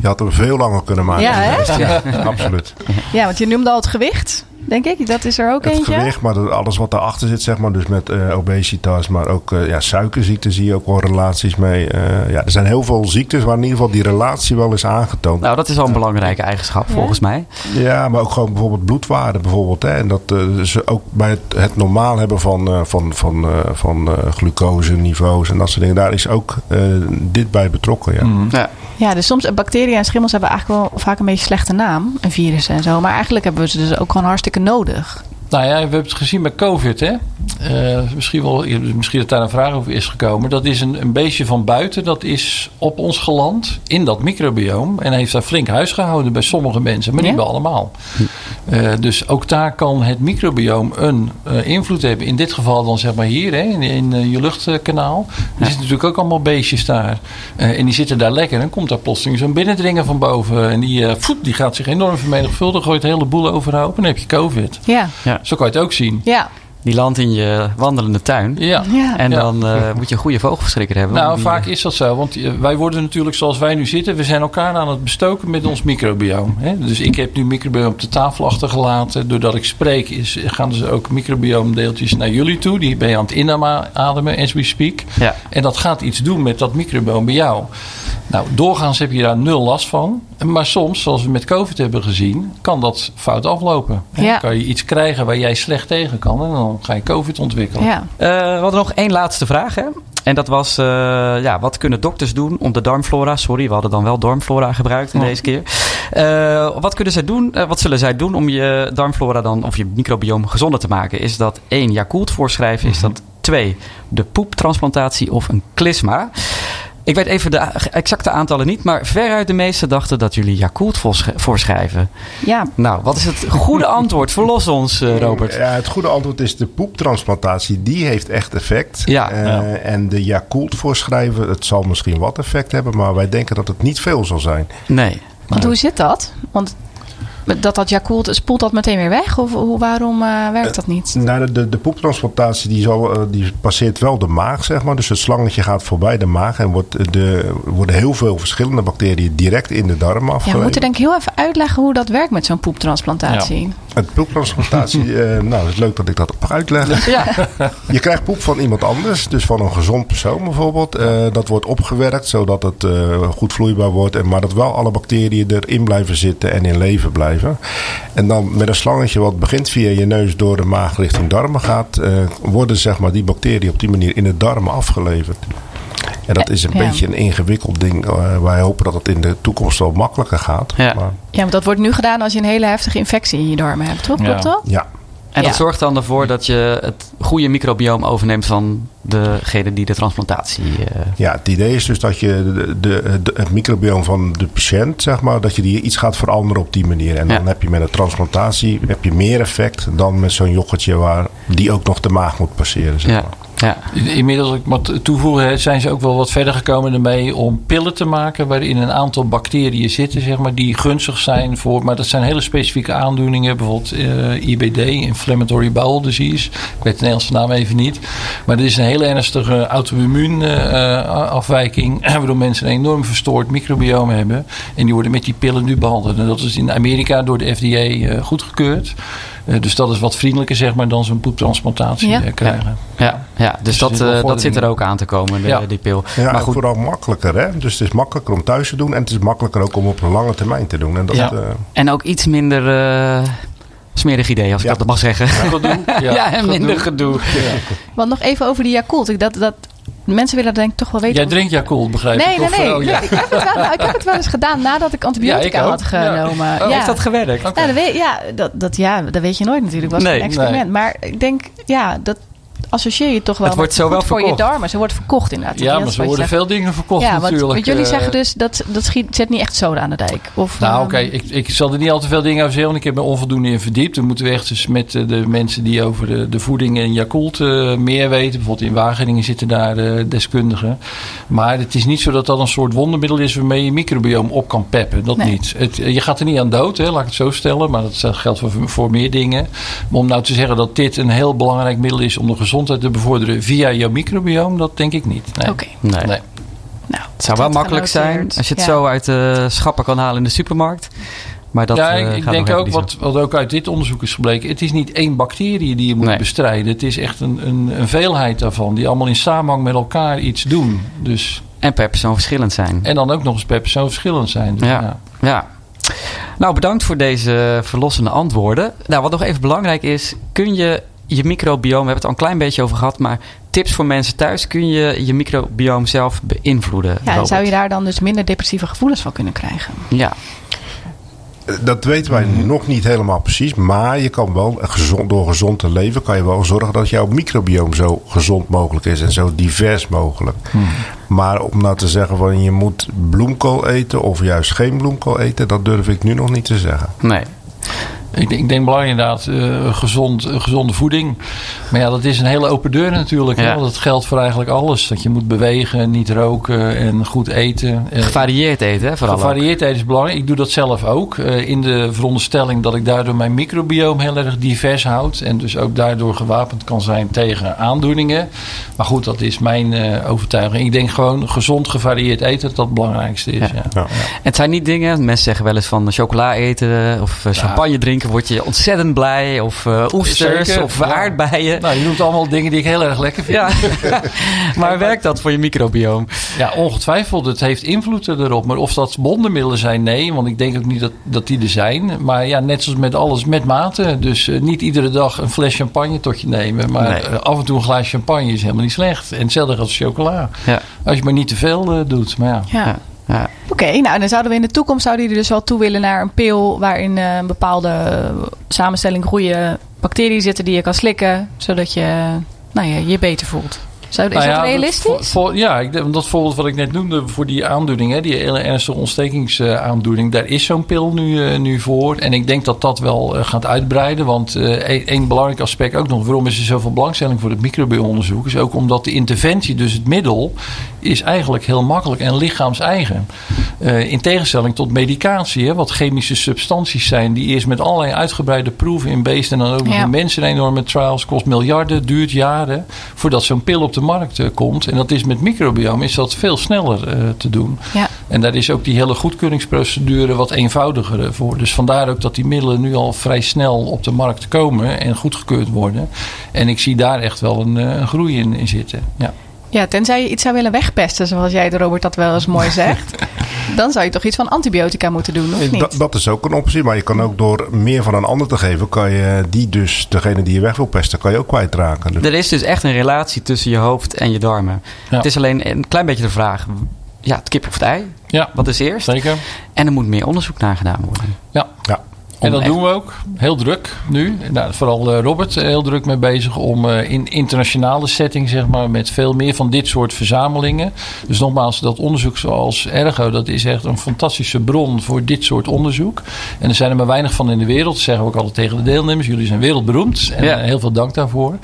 Je had hem veel langer kunnen maken. Ja, hè? Ja, absoluut. Ja, want je noemde al het gewicht, denk ik. Dat is er ook Het eentje. gewicht, maar dat- alles wat daarachter zit, zeg maar. Dus met eh, obesitas, maar ook eh, ja, suikerziekte zie je ook wel relaties mee. Eh, ja, er zijn heel veel ziektes waar in ieder geval die relatie wel is aangetoond. nou dat is al een belangrijke eigenschap Ja. volgens mij. Ja, maar ook gewoon bijvoorbeeld bloedwaarden bijvoorbeeld. Hè. En dat eh, dus ook bij het, het normaal hebben van, eh, van, van, eh, van eh, glucoseniveaus en dat soort dingen. Daar is ook eh, dit bij betrokken. Ja. Mhm. Ja. Ja, dus soms bacteriën en schimmels hebben eigenlijk wel vaak een beetje slechte naam. En virussen en zo. Maar eigenlijk hebben we ze dus ook gewoon hartstikke nodig. Nou ja, we hebben het gezien bij COVID. Hè? Eh, misschien, wel, misschien dat daar een vraag over is gekomen. Dat is een, een beestje van buiten. Dat is op ons geland in dat microbioom. En heeft daar flink huis gehouden bij sommige mensen. Maar niet bij allemaal. Eh, dus ook daar kan het microbioom een eh, invloed hebben. In dit geval dan zeg maar hier hè, in, in je luchtkanaal. Er zitten natuurlijk ook allemaal beestjes daar. Eh, en die zitten daar lekker. En dan komt daar plotseling zo'n binnendringer van boven. En die, voet, die gaat zich enorm vermenigvuldigen. Gooit de hele boel overhoop. En dan heb je COVID. Ja, Ja. Zo kan je het ook zien. ja. Die landt in je wandelende tuin. Ja. Ja. En Ja. dan eh, moet je een goede vogelverschrikker hebben. Nou, die- vaak is dat zo. Want eh, wij worden natuurlijk zoals wij nu zitten. We zijn elkaar aan het bestoken met ons microbioom. Hè? Dus ik heb nu microbioom op de tafel achtergelaten. Doordat ik spreek is, gaan dus ook microbioomdeeltjes naar jullie toe. Die ben je aan het inademen as we speak. Ja. En dat gaat iets doen met dat microbioom bij jou. Nou, doorgaans heb je daar nul last van. Maar soms, zoals we met COVID hebben gezien, kan dat fout aflopen. Ja. Kan je iets krijgen waar jij slecht tegen kan. En dan ga je COVID ontwikkelen. Ja. Eh, we hadden nog één laatste vraag. Hè? En dat was, eh, ja, wat kunnen dokters doen om de darmflora... Sorry, we hadden dan wel darmflora gebruikt in Oh. deze keer. Eh, wat, kunnen zij doen, wat zullen zij doen om je darmflora dan... of je microbioom gezonder te maken? Is dat één, Yakult voorschrijven? Is dat twee, de poeptransplantatie of een klisma? Ik weet even de exacte aantallen niet... maar veruit de meesten dachten dat jullie Yakult voorsch- voorschrijven. ja. Nou, wat is het goede antwoord? Verlos ons, eh, Robert. Ja, het goede antwoord is de poeptransplantatie. Die heeft echt effect. Ja. Eh, Ja. En de Yakult voorschrijven, het zal misschien wat effect hebben. Maar wij denken dat het niet veel zal zijn. Nee. Want hoe zit dat? Want dat dat Yakult, spoelt dat meteen weer weg? Of hoe, waarom eh, werkt dat niet? Nou, de, de, de poeptransplantatie die, zal, eh, die passeert wel de maag, zeg maar. Dus het slangetje gaat voorbij de maag. En wordt de, worden heel veel verschillende bacteriën direct in de darm Ja, afgeleid. we moeten denk ik heel even uitleggen hoe dat werkt met zo'n poeptransplantatie. Het poeptransplantatie, eh, nou, het is leuk dat ik dat mag uitleggen. Ja. Je krijgt poep van iemand anders, dus van een gezond persoon bijvoorbeeld. Eh, dat wordt opgewerkt zodat het eh, goed vloeibaar wordt. En, maar dat wel alle bacteriën erin blijven zitten en in leven blijven. En dan met een slangetje wat begint via je neus door de maag richting darmen gaat. eh, worden zeg maar, die bacteriën op die manier in de darmen afgeleverd. En dat is een Ja. beetje een ingewikkeld ding. eh, wij hopen dat het in de toekomst wel makkelijker gaat. Ja. Maar, Ja, want dat wordt nu gedaan als je een hele heftige infectie in je darmen hebt, toch? Ja. Klopt dat? ja. En dat zorgt dan ervoor dat je het goede microbioom overneemt van degene die de transplantatie. eh, Ja, het idee is dus dat je de, de, de- het microbioom van de patiënt, zeg maar, dat je die iets gaat veranderen op die manier. En dan heb je met een transplantatie heb je meer effect dan met zo'n yoghurtje waar die ook nog de maag moet passeren. Zeg ja, maar. ja. Inmiddels ik wat toevoegen, zijn ze ook wel wat verder gekomen ermee om pillen te maken waarin een aantal bacteriën zitten, zeg maar, die gunstig zijn voor. Maar dat zijn hele specifieke aandoeningen, bijvoorbeeld eh, IBD, Inflammatory Bowel Disease. Ik weet de Nederlandse naam even niet. Maar dit is een hele ernstige auto-immuunafwijking, waardoor mensen een enorm verstoord microbioom hebben. En die worden met die pillen nu behandeld. En dat is in Amerika door de FDA eh, goedgekeurd. Dus dat is wat vriendelijker, zeg maar, dan zo'n poeptransplantatie Ja. krijgen. Ja, ja, dus Dus dat, eh, dat zit er ook aan te komen, de- Ja. die pil. Ja, maar goed, vooral makkelijker, hè? Dus het is makkelijker om thuis te doen en het is makkelijker ook om op een lange termijn te doen. En dat, Ja. eh, en ook iets minder eh, smerig idee, als ik Ja. dat mag zeggen. Gedoe, Ja, en minder gedoe. Want nog even over die Yakult. Ik- Dat, dat, mensen willen denk ik toch wel weten... Jij of- drinkt Yakult, begrijp Nee, ik? nee, Of, nee. oh, ja. ik, heb het wel, ik heb het wel eens gedaan nadat ik antibiotica Ja, ik had. Ja. genomen. Oh, ja. Heeft dat gewerkt? Oké. Nou, dat weet, ja, dat, dat, ja, dat weet je nooit natuurlijk. Was Nee, een experiment. nee. Maar ik denk, ja, dat associeer je toch wel Het wordt zo wel voor je darmen. Ze wordt verkocht inderdaad. Ja, maar ze worden veel dingen verkocht Ja, want, natuurlijk. want jullie zeggen dus dat dat schiet, zet niet echt zoden aan de dijk. Of, Nou, ehm, oké, ik, ik zal er niet al te veel dingen over zeggen, want ik heb me onvoldoende in verdiept. Dan moeten we echt eens met eh, de mensen die over de, de voeding en Yakult eh, meer weten. Bijvoorbeeld in Wageningen zitten daar eh, deskundigen. Maar het is niet zo dat dat een soort wondermiddel is waarmee je microbioom op kan peppen. Dat Nee. niet. Het, je gaat er niet aan dood, hè, laat ik het zo stellen. Maar dat geldt voor, voor meer dingen. Maar om nou te zeggen dat dit een heel belangrijk middel is om de gezondheid te bevorderen via jouw microbioom, dat denk ik niet. Nee. Oké. Nee. Nee. Nou, Het zou wel makkelijk zijn als je het Ja. zo uit de schappen kan halen in de supermarkt. Maar dat ja, eh, ik, denk ook, wat, wat ook uit dit onderzoek is gebleken... het is niet één bacterie die je moet Nee. bestrijden. Het is echt een, een, een veelheid daarvan... die allemaal in samenhang met elkaar iets doen. Dus. En per persoon verschillend zijn. en dan ook nog eens per persoon verschillend zijn. Dus, Ja. ja. Ja. Nou, bedankt voor deze verlossende antwoorden. Nou, wat nog even belangrijk is, kun je je microbioom, we hebben het al een klein beetje over gehad, maar tips voor mensen thuis, kun je je microbioom zelf beïnvloeden? Ja, en zou je daar dan dus minder depressieve gevoelens van kunnen krijgen? Ja, Dat weten wij nog niet helemaal precies. Maar je kan wel, gezond, door gezond te leven, kan je wel zorgen dat jouw microbioom zo gezond mogelijk is en zo divers mogelijk. Maar om nou te zeggen van je moet bloemkool eten of juist geen bloemkool eten, dat durf ik nu nog niet te zeggen. nee. Ik denk, ik denk belangrijk inderdaad, uh, gezond, uh, gezonde voeding. Maar ja, dat is een hele open deur natuurlijk. Ja. Want dat geldt voor eigenlijk alles. Dat je moet bewegen, niet roken en goed eten. Gevarieerd eten, hè, vooral Gevarieerd eten is belangrijk. Ik doe dat zelf ook. Uh, in de veronderstelling dat ik daardoor mijn microbioom heel erg divers houd. En dus ook daardoor gewapend kan zijn tegen aandoeningen. Maar goed, dat is mijn overtuiging. Ik denk gewoon gezond gevarieerd eten dat dat het belangrijkste is. Ja. Ja. Het zijn niet dingen, mensen zeggen wel eens van chocola eten of champagne drinken word je ontzettend blij. Of uh, oesters Zeker, of aardbeien. Nou, je noemt allemaal dingen die ik heel erg lekker vind. Ja. maar werkt dat voor je microbioom? Ja, ongetwijfeld. Het heeft invloed erop. Maar of dat wondermiddelen zijn, nee. Want ik denk ook niet dat, dat die er zijn. Maar ja, net zoals met alles, met mate. Dus uh, niet iedere dag een fles champagne tot je nemen. Maar nee. uh, af en toe een glaas champagne is helemaal niet slecht. En hetzelfde als chocola. Ja. Als je maar niet te veel doet. Maar ja. ja. Oké, nou dan zouden we in de toekomst zouden jullie dus wel toe willen naar een pil waarin uh, een bepaalde samenstelling goede bacteriën zitten die je kan slikken, zodat je nou ja, je beter voelt. Zou, is nou ja, dat realistisch? Dat, voor, ja, ik, dat voorbeeld wat ik net noemde voor die aandoening, hè, die ernstige ontstekingsaandoening, daar is zo'n pil nu, uh, nu voor. En ik denk dat dat wel uh, gaat uitbreiden. Want uh, één belangrijk aspect ook nog, waarom is er zoveel belangstelling voor het microbioonderzoek, is ook omdat de interventie, dus het middel, is eigenlijk heel makkelijk en lichaams-eigen. in tegenstelling tot medicatie, hè, wat chemische substanties zijn, die eerst met allerlei uitgebreide proeven in beesten en dan ook ja. in mensen enorme trials, kost miljarden, duurt jaren, voordat zo'n pil op de markt uh, komt. En dat is met microbiome is dat veel sneller uh, te doen. Ja. En daar is ook die hele goedkeuringsprocedure wat eenvoudiger voor. Dus vandaar ook dat die middelen nu al vrij snel op de markt komen en goedgekeurd worden. En ik zie daar echt wel een, een groei in, in zitten. Ja. Ja, tenzij je iets zou willen wegpesten, zoals jij, Robert, dat wel eens mooi zegt. dan zou je toch iets van antibiotica moeten doen, of niet? Dat, dat is ook een optie, maar je kan ook door meer van een ander te geven, kan je die dus, degene die je weg wil pesten, kan je ook kwijtraken. Dus. Er is dus echt een relatie tussen je hoofd en je darmen. Ja. Het is alleen een klein beetje de vraag, ja, het kip of het ei? Ja. Wat is eerst? Zeker. En er moet meer onderzoek naar gedaan worden. Ja. ja. En dat doen we ook. Heel druk nu. Nou, vooral uh, Robert heel druk mee bezig om uh, in internationale setting, zeg maar, met veel meer van dit soort verzamelingen. Dus nogmaals, dat onderzoek zoals Ergo, dat is echt een fantastische bron voor dit soort onderzoek. En er zijn er maar weinig van in de wereld. Dat zeggen we ook altijd tegen de deelnemers. Jullie zijn wereldberoemd. En ja. heel veel dank daarvoor.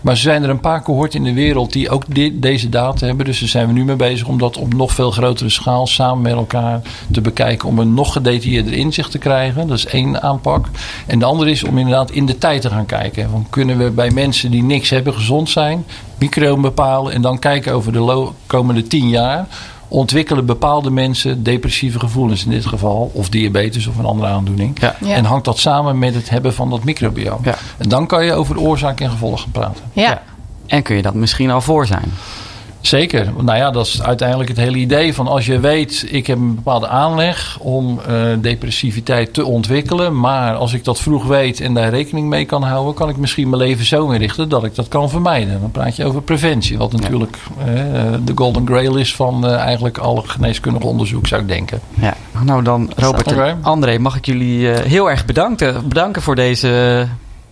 Maar er zijn er een paar cohorten in de wereld die ook dit, deze data hebben. Dus daar zijn we nu mee bezig om dat op nog veel grotere schaal samen met elkaar te bekijken. Om een nog gedetailleerder inzicht te krijgen. Dat is één aanpak. En de andere is om inderdaad in de tijd te gaan kijken. Want kunnen we bij mensen die niks hebben, gezond zijn, microbiome bepalen en dan kijken over de komende tien jaar. Ontwikkelen bepaalde mensen depressieve gevoelens in dit geval, of diabetes of een andere aandoening. Ja. Ja. En hangt dat samen met het hebben van dat microbiome. Ja. En dan kan je over oorzaak en gevolg gaan praten. Ja. En kun je dat misschien al voor zijn? Zeker. Nou ja, dat is uiteindelijk het hele idee van als je weet, ik heb een bepaalde aanleg om uh, depressiviteit te ontwikkelen. Maar als ik dat vroeg weet en daar rekening mee kan houden, kan ik misschien mijn leven zo inrichten dat ik dat kan vermijden. Dan praat je over preventie, wat natuurlijk uh, de golden grail is van uh, eigenlijk alle geneeskundig onderzoek, zou ik denken. Ja, nou dan Robert en André, mag ik jullie heel erg bedanken, bedanken voor deze,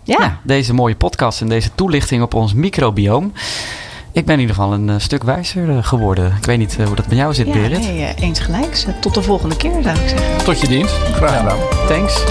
ja. ja. deze mooie podcast en deze toelichting op ons microbioom. Ik ben in ieder geval een uh, stuk wijzer uh, geworden. Ik weet niet uh, hoe dat bij jou zit, ja, Berit. Nee, eens gelijk. Tot de volgende keer, zou ik zeggen. Tot je dienst. Graag gedaan. Thanks.